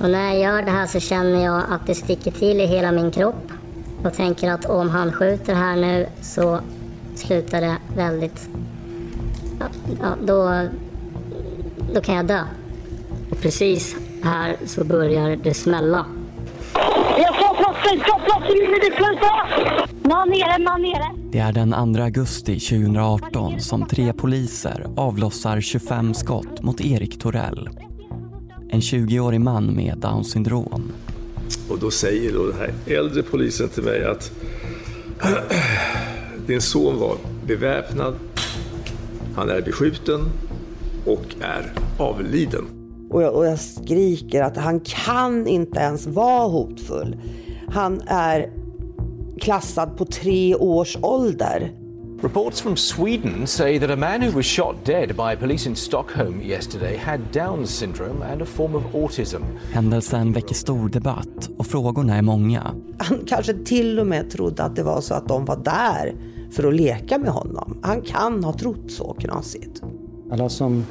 Och när jag gör det här så känner jag att det sticker till i hela min kropp. Och tänker att om han skjuter här nu så slutar det väldigt... Ja, ja, då, då kan jag dö. Och precis här så börjar det smälla. Jag får platser, ta platser in i ditt sluta! Man nere, man nere. Det är den 2 augusti 2018 som tre poliser avlossar 25 skott mot Erik Torell. En 20-årig man med Downs syndrom. Och då säger då den här äldre polisen till mig att din son var beväpnad, han är beskjuten och är avliden. Och jag, och jag skriker att han kan inte ens vara hotfull. Han är klassad på tre års ålder. Reports from Sweden say that a man who was shot dead by police in Stockholm yesterday had Downs syndrome and a form of autism. Händelsen väcker stor debatt och frågorna är många. Han kanske till och med trodde att det var så att de var där för att leka med honom. Han kan ha trott så knasigt. Alla som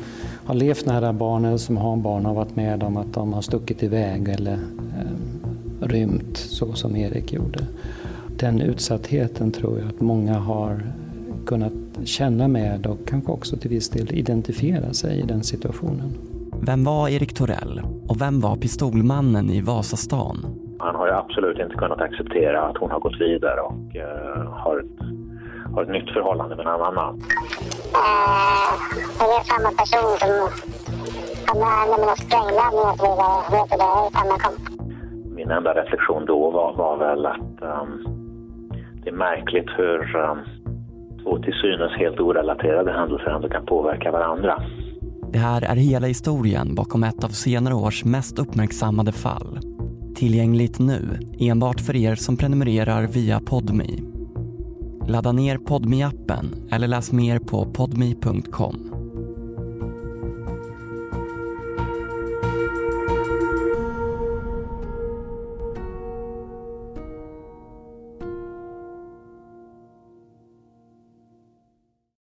har levt nära barn eller som har barn har varit med om att de har stuckit iväg eller eh, rymt så som Erik gjorde. Den utsattheten tror jag att många har kunnat känna med och kanske också till viss del identifiera sig i den situationen. Vem var Erik Torell och vem var pistolmannen i Vasastan? Han har ju absolut inte kunnat acceptera att hon har gått vidare och uh, har, ett, har ett nytt förhållande med en annan man. Uh, det är samma person som hade med mina sprängladdningar och så vidare. Vet du, det är samma kompis. Min enda reflektion då var, var väl att um, det är märkligt hur um, två till synes helt orelaterade händelser ändå kan påverka varandra. Det här är hela historien bakom ett av senare års mest uppmärksammade fall. Tillgängligt nu enbart för er som prenumererar via Podmi. Ladda ner podmi appen eller läs mer på podmi.com.